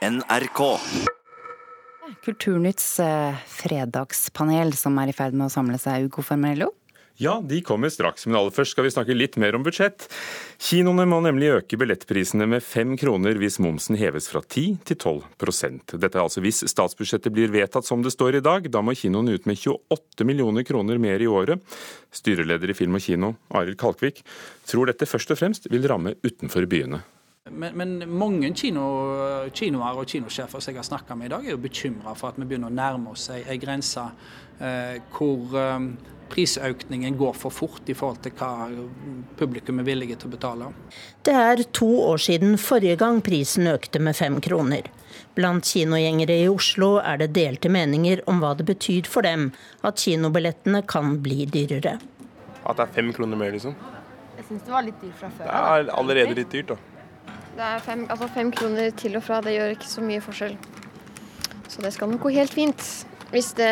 NRK. Kulturnytts eh, fredagspanel som er i ferd med å samle seg, Ugo Formello. Ja, de kommer straks, men aller først skal vi snakke litt mer om budsjett. Kinoene må nemlig øke billettprisene med fem kroner hvis momsen heves fra 10 til 12% Dette er altså hvis statsbudsjettet blir vedtatt som det står i dag. Da må kinoene ut med 28 millioner kroner mer i året. Styreleder i Film og Kino, Arild Kalkvik, tror dette først og fremst vil ramme utenfor byene. Men, men, mange kino, kinoer og kinosjefer som jeg har snakka med i dag, er jo bekymra for at vi begynner å nærme oss ei, ei grense eh, hvor eh, prisøkningen går for fort i forhold til hva publikum er villige til å betale. Det er to år siden forrige gang prisen økte med fem kroner. Blant kinogjengere i Oslo er det delte meninger om hva det betyr for dem at kinobillettene kan bli dyrere. At det er fem kroner mer, liksom? Jeg syns det var litt dyrt fra før. Det er allerede litt dyrt, da. Det er fem, altså fem kroner til og fra, det gjør ikke så mye forskjell. Så det skal nok gå helt fint. Hvis, det,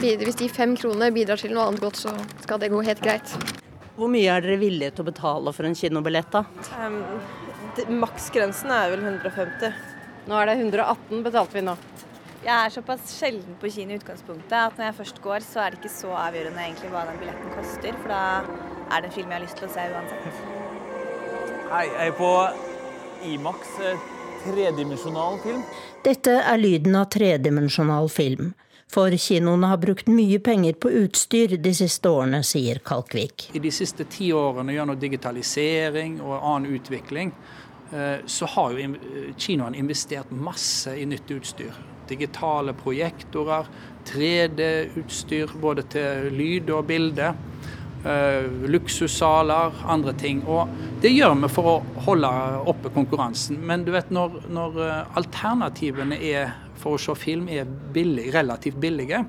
hvis de fem kronene bidrar til noe annet godt, så skal det gå helt greit. Hvor mye er dere villige til å betale for en kinobillett, da? Um, Maksgrensen er vel 150. Nå er det 118 betalte vi nå. Jeg er såpass sjelden på kino i utgangspunktet at når jeg først går, så er det ikke så avgjørende egentlig hva den billetten koster, for da er det en film jeg har lyst til å se uansett. Hei, jeg er på Imax eh, tredimensjonal film. Dette er lyden av tredimensjonal film. For kinoene har brukt mye penger på utstyr de siste årene, sier Kalkvik. I de siste ti årene gjennom digitalisering og annen utvikling, eh, så har jo kinoene investert masse i nytt utstyr. Digitale projektorer, 3D-utstyr både til lyd og bilde. Uh, luksussaler, andre ting. Og det gjør vi for å holde oppe konkurransen. Men du vet når, når alternativene er for å se film er billig, relativt billige,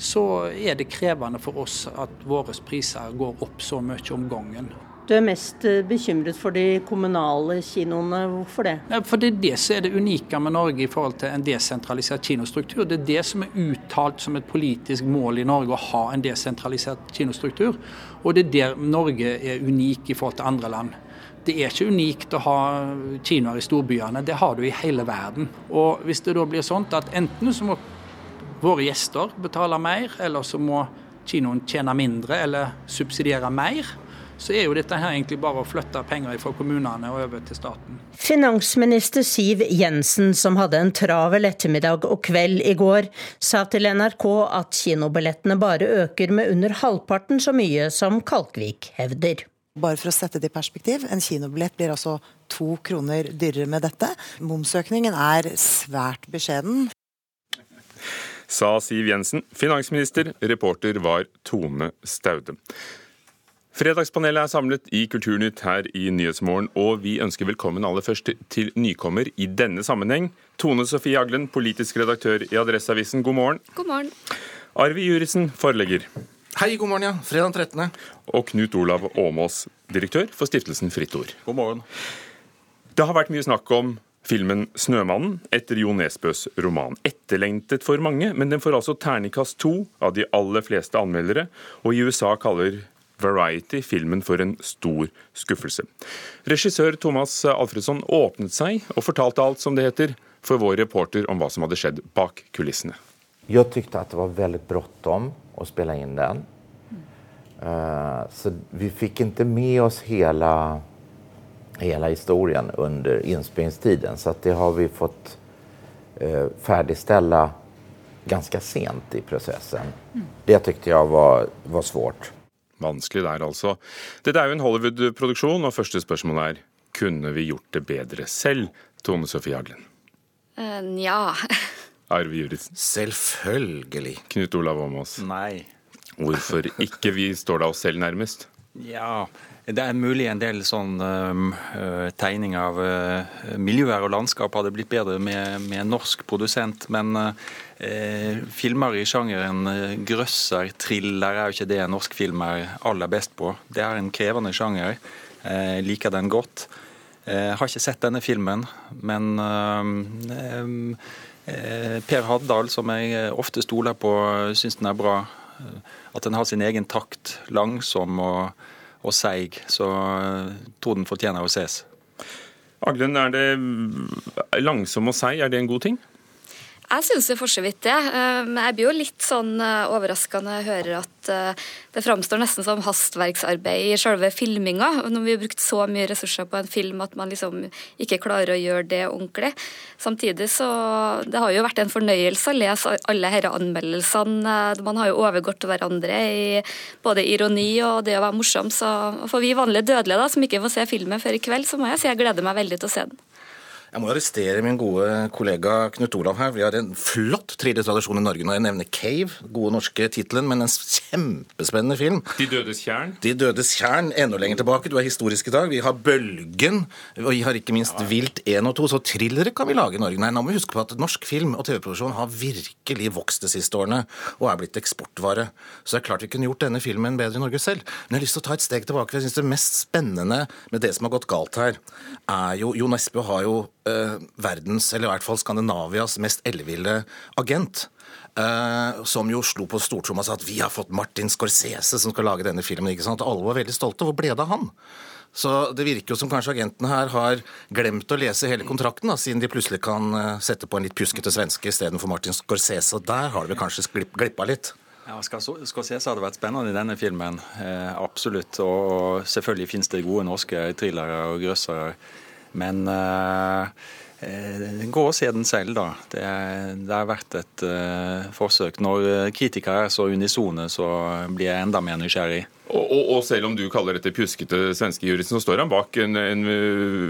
så er det krevende for oss at våre priser går opp så mye om gangen. Du er mest eh, bekymret for de kommunale kinoene. Hvorfor det? Ja, for Det er det som er det unike med Norge i forhold til en desentralisert kinostruktur. Det er det som er uttalt som et politisk mål i Norge, å ha en desentralisert kinostruktur. Og det er der Norge er unik i forhold til andre land. Det er ikke unikt å ha kinoer i storbyene, det har du i hele verden. Og hvis det da blir sånn at enten så må våre gjester betale mer, eller så må kinoen tjene mindre eller subsidiere mer, så er jo dette her egentlig bare å flytte penger fra kommunene og over til staten. Finansminister Siv Jensen, som hadde en travel ettermiddag og kveld i går, sa til NRK at kinobillettene bare øker med under halvparten så mye som Kalkvik hevder. Bare for å sette det i perspektiv, en kinobillett blir altså to kroner dyrere med dette. Momsøkningen er svært beskjeden. Sa Siv Jensen. Finansminister, reporter var Tone Staude. Fredagspanelet er samlet i Kulturnytt her i Nyhetsmorgen, og vi ønsker velkommen aller først til nykommer i denne sammenheng. Tone Sofie Aglen, politisk redaktør i Adresseavisen, god morgen. God morgen. Arvi Juritzen, forlegger. Hei, god morgen, ja. Fredag 13. Og Knut Olav Åmås, direktør for stiftelsen Fritt Ord. God morgen. Det har vært mye snakk om filmen 'Snømannen' etter Jo Nesbøs roman. Etterlengtet for mange, men den får altså terningkast to av de aller fleste anmeldere, og i USA kaller Variety filmen for en stor skuffelse. Regissør Thomas Alfredsson åpnet seg og fortalte alt, som det heter, for vår reporter om hva som hadde skjedd bak kulissene. Jeg tyckte at det var veldig bråttom å spille inn den. Uh, så vi fikk ikke med oss hele, hela historien under innspillingstiden. Så det har vi fått uh, ferdigstelle ganske sent i prosessen. Mm. Det tyckte jeg var, var svårt. Vanskelig der, altså. Dette er jo en Hollywood-produksjon, og første spørsmål er kunne vi gjort det bedre selv, Tone Sofie Haglen? Uh, Nja. Arve Juritzen? Selvfølgelig. Knut Olav Åmås? Nei. Hvorfor ikke? Vi står da oss selv nærmest. Ja, det er mulig en del sånn uh, tegning av uh, miljøer og landskap hadde blitt bedre med, med norsk produsent, men uh, filmer i sjangeren grøsser, thriller er jo ikke det norsk film er aller best på. Det er en krevende sjanger. Jeg liker den godt. Jeg har ikke sett denne filmen, men Per Haddal, som jeg ofte stoler på, syns den er bra. At den har sin egen takt, langsom og, og seig. Så tror den fortjener å ses. Aglen, er det langsom og seig, er det en god ting? Jeg syns for så vidt det. Eh, men jeg blir jo litt sånn overraska når jeg hører at eh, det framstår nesten som hastverksarbeid i selve filminga. Når vi har brukt så mye ressurser på en film at man liksom ikke klarer å gjøre det ordentlig. Samtidig så Det har jo vært en fornøyelse å lese alle disse anmeldelsene. Man har jo overgått hverandre i både ironi og det å være morsom. Så for vi vanlige dødelige da, som ikke får se filmen før i kveld, så må jeg si jeg gleder meg veldig til å se den. Jeg må arrestere min gode kollega Knut Olav her. Vi har en flott tradisjon i Norge når jeg nevner Cave. Gode norske tittelen, men en kjempespennende film. De dødes tjern. De dødes tjern, enda lenger tilbake. Du er historisk i dag. Vi har Bølgen, og vi har ikke minst ja. Vilt 1 og 2. Så thrillere kan vi lage i Norge. Nei, nå må vi huske på at norsk film og TV-produksjon har virkelig vokst de siste årene, og er blitt eksportvare. Så det er klart vi kunne gjort denne filmen bedre i Norge selv. Men jeg har lyst til å ta et steg tilbake. Jeg synes det mest spennende med det som har gått galt her, er jo Jo Nesbø har jo verdens, eller i hvert fall Skandinavias, mest elleville agent. Uh, som jo slo på stortromma og sa at vi har fått Martin Scorsese som skal lage denne filmen. ikke sant? Alle var veldig stolte. Hvor ble det av han? Så det virker jo som kanskje agentene her har glemt å lese hele kontrakten, da, siden de plutselig kan uh, sette på en litt pjuskete svenske istedenfor Martin Scorsese. Og der har de kanskje glipp, glippa litt. Ja, Scorsese hadde vært spennende i denne filmen, eh, absolutt. Og selvfølgelig finnes det gode norske thrillere og grøssere men uh, gå og se den selv, da. Det, det har vært et uh, forsøk. Når kritikere er så unisone, så blir jeg enda mer nysgjerrig. Og, og, selv om du kaller dette pjuskete svenskejuristen, så står han bak en, en,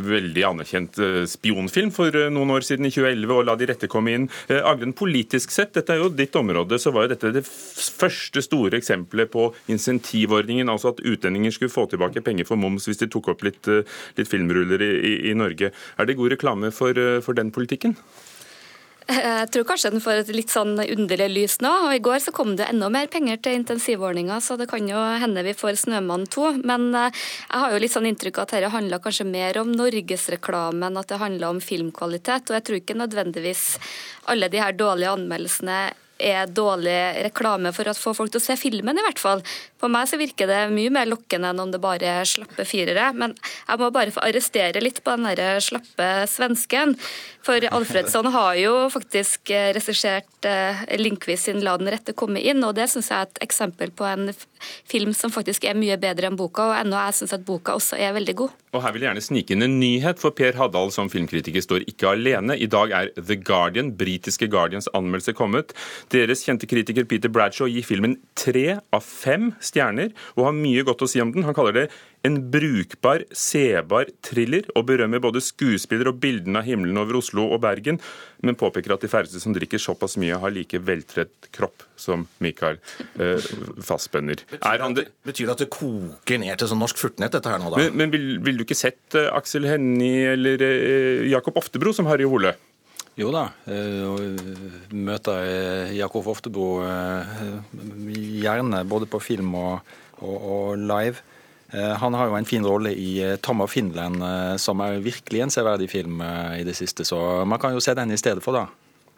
veldig anerkjent eh, spionfilm for eh, noen år siden, i 2011, og la de rette komme inn. Eh, Aglen, politisk sett, dette er jo ditt område, så var jo dette det første store eksempelet på insentivordningen, altså at utlendinger skulle få tilbake penger for moms hvis de tok opp litt, litt filmruller i, i, i, Norge. Er det god reklame for, for den politikken? Jeg tror kanskje den får et litt sånn underlig lys nå. og I går så kom det enda mer penger til intensivordninga, så det kan jo hende vi får 'Snømann 2'. Men eh, jeg har jo litt sånn inntrykk av at dette handler kanskje mer om norgesreklamen, at det handler om filmkvalitet. Og jeg tror ikke nødvendigvis alle de her dårlige anmeldelsene er dårlig reklame for å få folk til å se filmen, i hvert fall. På meg så virker det mye mer lokkende enn om det bare er slappe firere. Men jeg må bare få arrestere litt på den der slappe svensken. For Alfredsson har jo faktisk eh, regissert eh, Linkvis sin 'La den rette komme inn', og det syns jeg er et eksempel på en film som faktisk er mye bedre enn boka, og ennå jeg syns at boka også er veldig god. Og her vil jeg gjerne snike inn en nyhet, for Per Haddal som filmkritiker står ikke alene. I dag er The Guardian, britiske Guardians anmeldelse kommet. Deres kjente kritiker Peter Bradshaw gir filmen tre av fem stjerner, og har mye godt å si om den. Han kaller det en brukbar, sebar thriller, og berømmer både skuespiller og bildene av himmelen over Oslo og Bergen, men påpeker at de færreste som drikker såpass mye, har like veltredd kropp som Michael eh, Fassbender. Betyr, det, betyr det at det koker ned til sånn norsk furtnett, dette her nå, da? Men, men vil, vil, du ikke sett uh, Aksel Hennie eller uh, Jakob Oftebro som Harry Hole? Jo da. Eh, møter Jakob Oftebro gjerne både på film og, og, og live. Eh, han har jo en fin rolle i eh, Tom of Finland, eh, som er virkelig en severdig film i det siste. Så man kan jo se den i stedet for, da.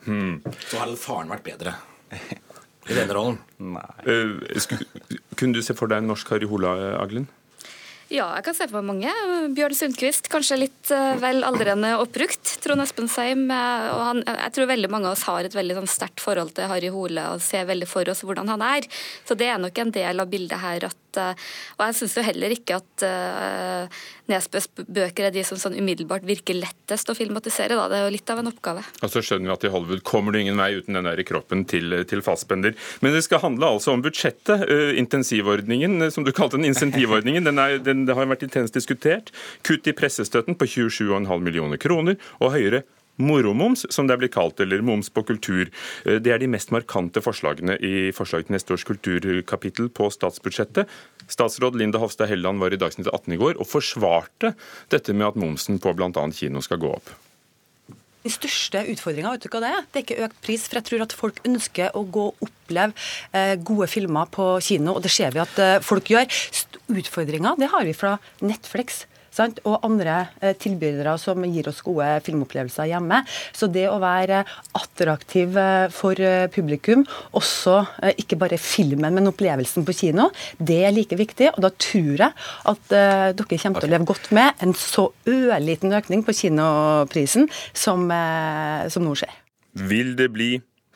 Hmm. Så hadde faren vært bedre i denne rollen? Nei. Uh, kunne du se for deg en norsk Harry Hola, Aglen? Ja, jeg kan se for meg mange. Bjørn Sundquist, kanskje litt uh, vel aldrende oppbrukt. Trond Espensheim. Uh, og han, jeg tror veldig mange av oss har et veldig sånn, sterkt forhold til Harry Hole og ser veldig for oss hvordan han er. Så det er nok en del av bildet her at uh, Og jeg syns jo heller ikke at Nesbøs bøker er de som sånn umiddelbart virker lettest å filmatisere. Da. Det er jo litt av en oppgave. Og så skjønner vi at i Hollywood kommer du ingen vei uten den der kroppen til, til fastspender. Men det skal handle altså om budsjettet. intensivordningen, som du kalte den, insentivordningen. den er den har vært intenst diskutert. Kutt i pressestøtten på 27,5 millioner kroner, og høyere moromoms, som det blitt kalt, eller moms på kultur. Eh, det er de mest markante forslagene i forslaget til neste års kulturkapittel på statsbudsjettet. Statsråd Linda Hofstad Helleland var i Dagsnytt 18 i går og forsvarte dette med at momsen på bl.a. kino skal gå opp. Den største utfordringa det, det er ikke økt pris, for jeg tror at folk ønsker å gå og oppleve eh, gode filmer på kino, og det ser vi at eh, folk gjør. Utfordringa har vi fra Netflix sant? og andre eh, tilbydere som gir oss gode filmopplevelser hjemme. Så det å være attraktiv eh, for eh, publikum, også ikke bare filmen, men opplevelsen på kino, det er like viktig. Og da tror jeg at dere kommer til å leve godt med en så ørliten økning på kinoprisen som, som nå skjer. Vil det bli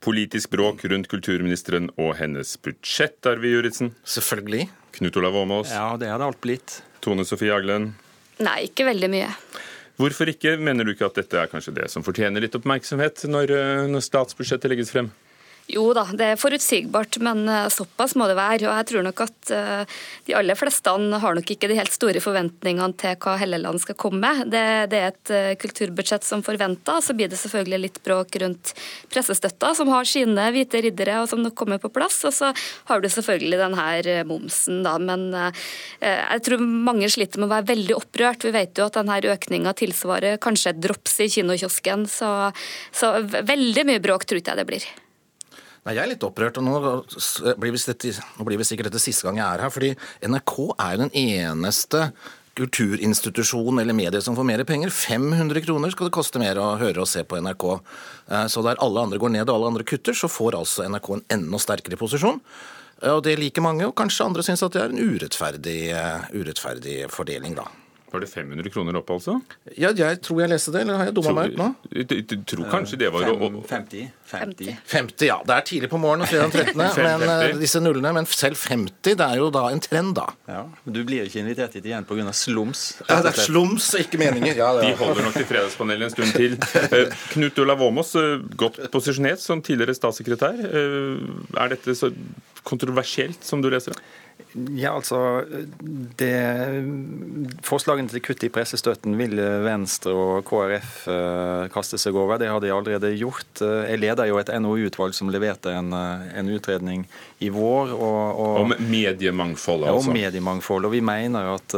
politisk bråk rundt kulturministeren og hennes budsjett, Arve Juritzen? Selvfølgelig. Knut Olav Åmås? Ja, det hadde alt blitt. Tone Sofie Aglen? Nei, ikke veldig mye. Hvorfor ikke? Mener du ikke at dette er kanskje det som fortjener litt oppmerksomhet når, eh, når statsbudsjettet legges frem? Jo da, det er forutsigbart, men eh, såpass må det være. Og jeg tror nok at eh, de aller fleste har nok ikke de helt store forventningene til hva Helleland skal komme med. Det, det er et eh, kulturbudsjett som forventa. Så blir det selvfølgelig litt bråk rundt pressestøtta, som har sine hvite riddere og som nok kommer på plass. Og så har du selvfølgelig den her momsen, da. Men jeg tror mange sliter med å være veldig opprørt. Vi vet jo at denne økninga tilsvarer kanskje et drops i kinokiosken. Så, så veldig mye bråk tror ikke jeg det blir. Nei, Jeg er litt opprørt, og nå blir, dette, nå blir det sikkert dette siste gang jeg er her. fordi NRK er jo den eneste kulturinstitusjon eller medier som får mer penger. 500 kroner skal det koste mer å høre og se på NRK. Eh, så der alle andre går ned og alle andre kutter, så får altså NRK en enda sterkere posisjon. Eh, og det liker mange, og kanskje andre syns at det er en urettferdig, eh, urettferdig fordeling, da. Var det 500 kroner opp, altså? Ja, jeg tror jeg leste det, eller har jeg dumma meg ut nå? Jeg tror kanskje det var 50. 50. 50, ja. Det er tidlig på morgenen fredag den 13., men uh, disse nullene. Men selv 50, det er jo da en trend, da. Ja, Du blir ikke invitert hit igjen pga. slums? Ja, det er slums, ikke meninger. Ja, De holder nok til Fredagspanelet en stund til. Uh, Knut Olav Åmås, uh, godt posisjonert som tidligere statssekretær. Er dette så kontroversielt som du leser det? Ja, altså det, Forslagene til kutt i pressestøtten vil Venstre og KrF uh, kaste seg over. Det har de allerede gjort. Uh, jeg leder jo et NOU-utvalg som leverte en, uh, en, utredning i vår. Og, og, om mediemangfold, altså? Ja, om mediemangfold. Og vi mener at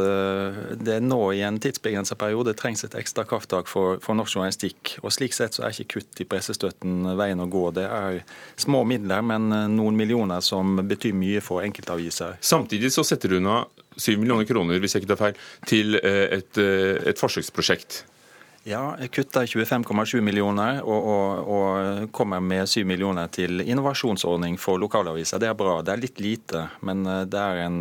det nå i en tidsbegrensa periode trengs et ekstra krafttak for, for norsk journalistikk. Og slik sett så er ikke kutt i pressestøtten veien å gå. Det er små midler, men noen millioner som betyr mye for enkeltaviser. Samtidig så setter hun av 7 millioner kroner hvis jeg ikke tar feil, til et, et forsøksprosjekt. Ja, kutter 25,7 millioner og, og, og, kommer med 7 millioner til innovasjonsordning for lokalaviser. Det er bra. Det er litt lite, men det er en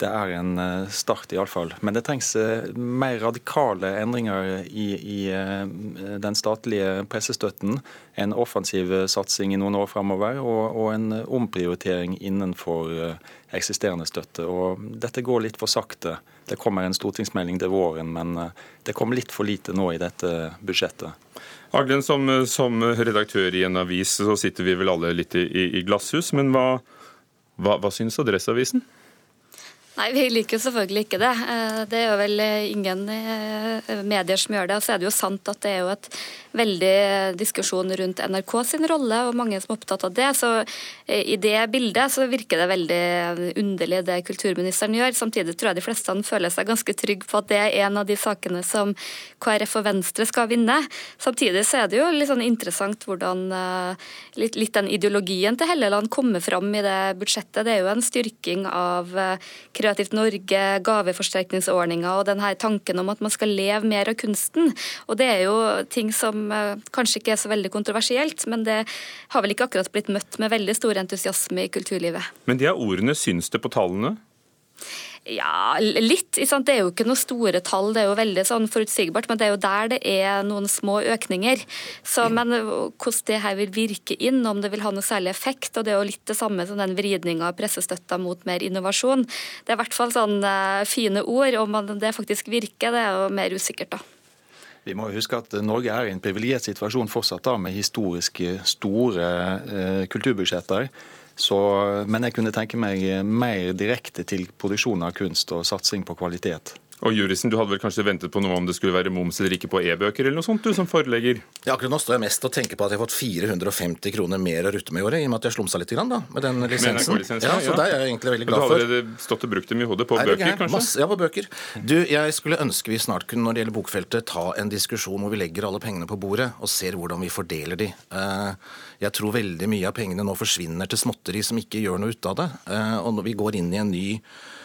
det er en start, iallfall. Men det trengs mer radikale endringer i, i, den statlige pressestøtten. En offensiv satsing i noen år framover, og, og, en omprioritering innenfor eksisterende støtte. Og dette går litt for sakte. Det kommer en stortingsmelding til våren, men det kommer litt for lite nå i dette budsjettet. Aglen, som, som redaktør i en avis så sitter vi vel alle litt i, i glasshus, men hva, hva, hva synes Adresseavisen? Nei, Vi liker jo selvfølgelig ikke det. Det er jo vel ingen medier som gjør det. Og så er det jo sant at det er jo et veldig diskusjon rundt NRK sin rolle, og mange som er opptatt av det. Så i det bildet så virker det veldig underlig det kulturministeren gjør. Samtidig tror jeg de fleste føler seg ganske trygge på at det er en av de sakene som KrF og Venstre skal vinne. Samtidig så er det jo litt sånn interessant hvordan litt, litt den ideologien til Helleland kommer fram i det budsjettet. Det er jo en styrking av Kreativt Norge, gaveforsterkningsordninga og denne tanken om at man skal leve mer av kunsten. Og Det er jo ting som kanskje ikke er så veldig kontroversielt, men det har vel ikke akkurat blitt møtt med veldig stor entusiasme i kulturlivet. Men de av ordene, syns det på tallene? Ja, litt. Det er jo ikke noen store tall, det er jo veldig sånn forutsigbart. Men det er jo der det er noen små økninger. Så, men hvordan det her vil virke inn, om det vil ha noe særlig effekt. Og det er jo litt det samme som den vridninga av pressestøtta mot mer innovasjon. Det er i hvert fall sånne fine ord. Om det faktisk virker, det er jo mer usikkert, da. Vi må huske at Norge er i en privilegert situasjon fortsatt da, med historisk store eh, kulturbudsjetter. Så, men jeg kunne tenke meg mer direkte til produksjon av kunst og satsing på kvalitet. Og Jurisen, du hadde vel kanskje ventet på noe om det skulle være moms eller ikke på e-bøker eller noe sånt, du som forelegger? Ja, akkurat nå står jeg mest og tenker på at jeg har fått 450 kroner mer å rutte med i året, i og med at jeg slumsa litt grann, da, med den lisensen. Med ja, så ja. det er jeg egentlig veldig glad for. Du har allerede stått og brukt dem i hodet på bøker, kanskje? Masse, ja, på bøker. Du, jeg skulle ønske vi snart kunne, når det gjelder bokfeltet, ta en diskusjon hvor vi legger alle pengene på bordet og ser hvordan vi fordeler de. Jeg tror veldig mye av pengene nå forsvinner til småtteri som ikke gjør noe ut av det. Og når vi går inn i en ny eh,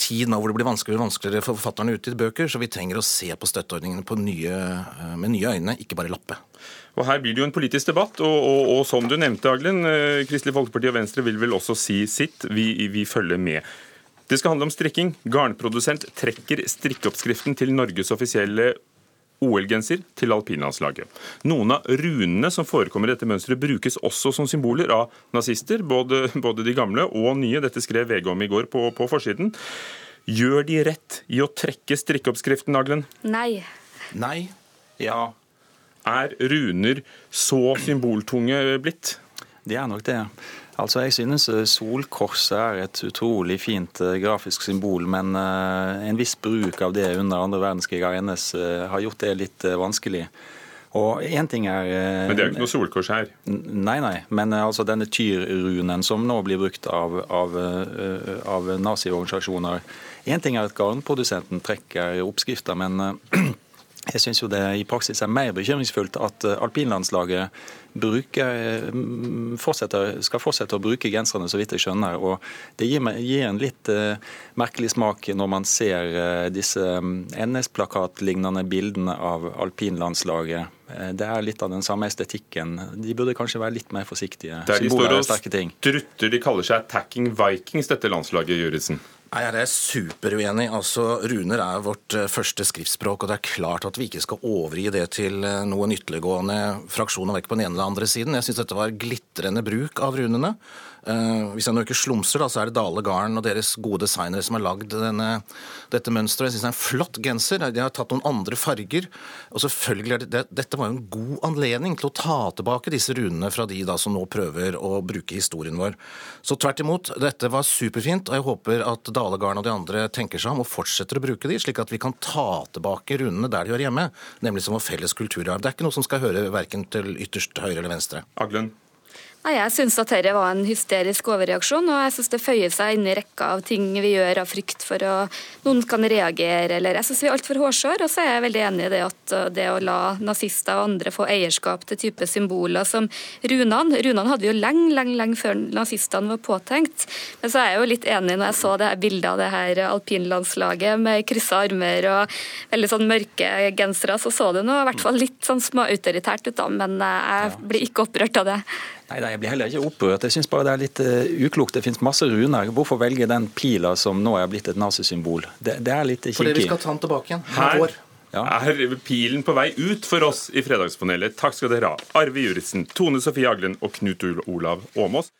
tid nå hvor det blir vanskeligere og vanskeligere for forfatterne å utgi bøker, så vi trenger å se på støtteordningene på nye, eh, med nye øyne, ikke bare lappe. Og Her blir det jo en politisk debatt, og, og, og som du nevnte, Aglen, eh, Kristelig Folkeparti og Venstre vil vel også si sitt. Vi, vi følger med. Det skal handle om strikking. Garnprodusent trekker strikkeoppskriften til Norges offisielle OL-genser til alpinlandslaget. Noen av runene som forekommer i dette mønsteret, brukes også som symboler av nazister, både, både de gamle og nye. Dette skrev VG om i går på, på forsiden. Gjør de rett i å trekke strikkeoppskriften, Aglen? Nei. Nei. Ja. Er runer så symboltunge blitt? Det er nok det. Altså, Jeg synes eh, solkorset er et utrolig fint uh, grafisk symbol, men uh, en viss bruk av det under andre verdenskrig av NS har gjort det litt vanskelig. Og en ting er... Men det er jo ikke noe solkors her? Nei, nei. Men altså denne tyrrunen som nå blir brukt av, av, av naziorganisasjoner Én ting er at garnprodusenten trekker oppskrifter, men jeg syns det i praksis er mer bekymringsfullt at eh, alpinlandslaget bruker, mm, skal fortsette å bruke genserne, så vidt jeg skjønner. og Det gir, gir en litt uh, merkelig smak når man ser uh, disse mm, NS-plakatlignende bildene av alpinlandslaget. Uh, det er litt av den samme estetikken. De burde kanskje være litt mer forsiktige. Der de står og strutter, de kaller seg Attacking Vikings, dette landslaget, Juritzen. Nei, Jeg er superuenig. Altså, Runer er vårt eh, første skriftspråk, og det er klart at vi ikke skal overgi det til eh, noen ytterliggående fraksjoner vekk på den ene eller andre siden. Jeg syns dette var glitrende bruk av runene. Uh, hvis jeg nå ikke slumser, da, så er det Dale Garn og deres gode designere som har lagd dette mønsteret. Jeg syns det er en flott genser. De har tatt noen andre farger. Og selvfølgelig er det, det, Dette var jo en god anledning til å ta tilbake disse runene fra de da som nå prøver å bruke historien vår. Så tvert imot, dette var superfint, og jeg håper at Dale Garn og de andre tenker seg om og fortsetter å bruke de, slik at vi kan ta tilbake runene der de hører hjemme, nemlig som vår felles kulturarv. Det er ikke noe som skal høre verken til ytterst høyre eller venstre. Aglen. Jeg syns at dette var en hysterisk overreaksjon, og jeg syns det føyer seg inn i rekka av ting vi gjør av frykt for at noen kan reagere, eller jeg syns vi er altfor hårsåre. Og så er jeg veldig enig i det at uh, det å la nazister og andre få eierskap til type symboler som runene Runene hadde vi jo lenge, lenge, lenge før nazistene var påtenkt. Men så er jeg jo litt enig når jeg så det her bildet av det her alpinlandslaget med kryssa armer og veldig sånn mørke gensere, så så det nå i hvert fall litt sånn småautoritært ut, da, men uh, jeg blir ikke opprørt av det. Nei, Jeg blir heller ikke opprørt. Jeg syns bare det er litt uh, uklokt. Det finnes masse runer. Hvorfor velge den pila som nå er blitt et nazisymbol? Det, det, er litt kinkig. Fordi vi skal ta den tilbake igjen. Her ja. er pilen på vei ut for oss i Fredagspanelet. Takk skal dere ha. Arve Juritzen, Tone Sofie Aglen og Knut Olav Åmås.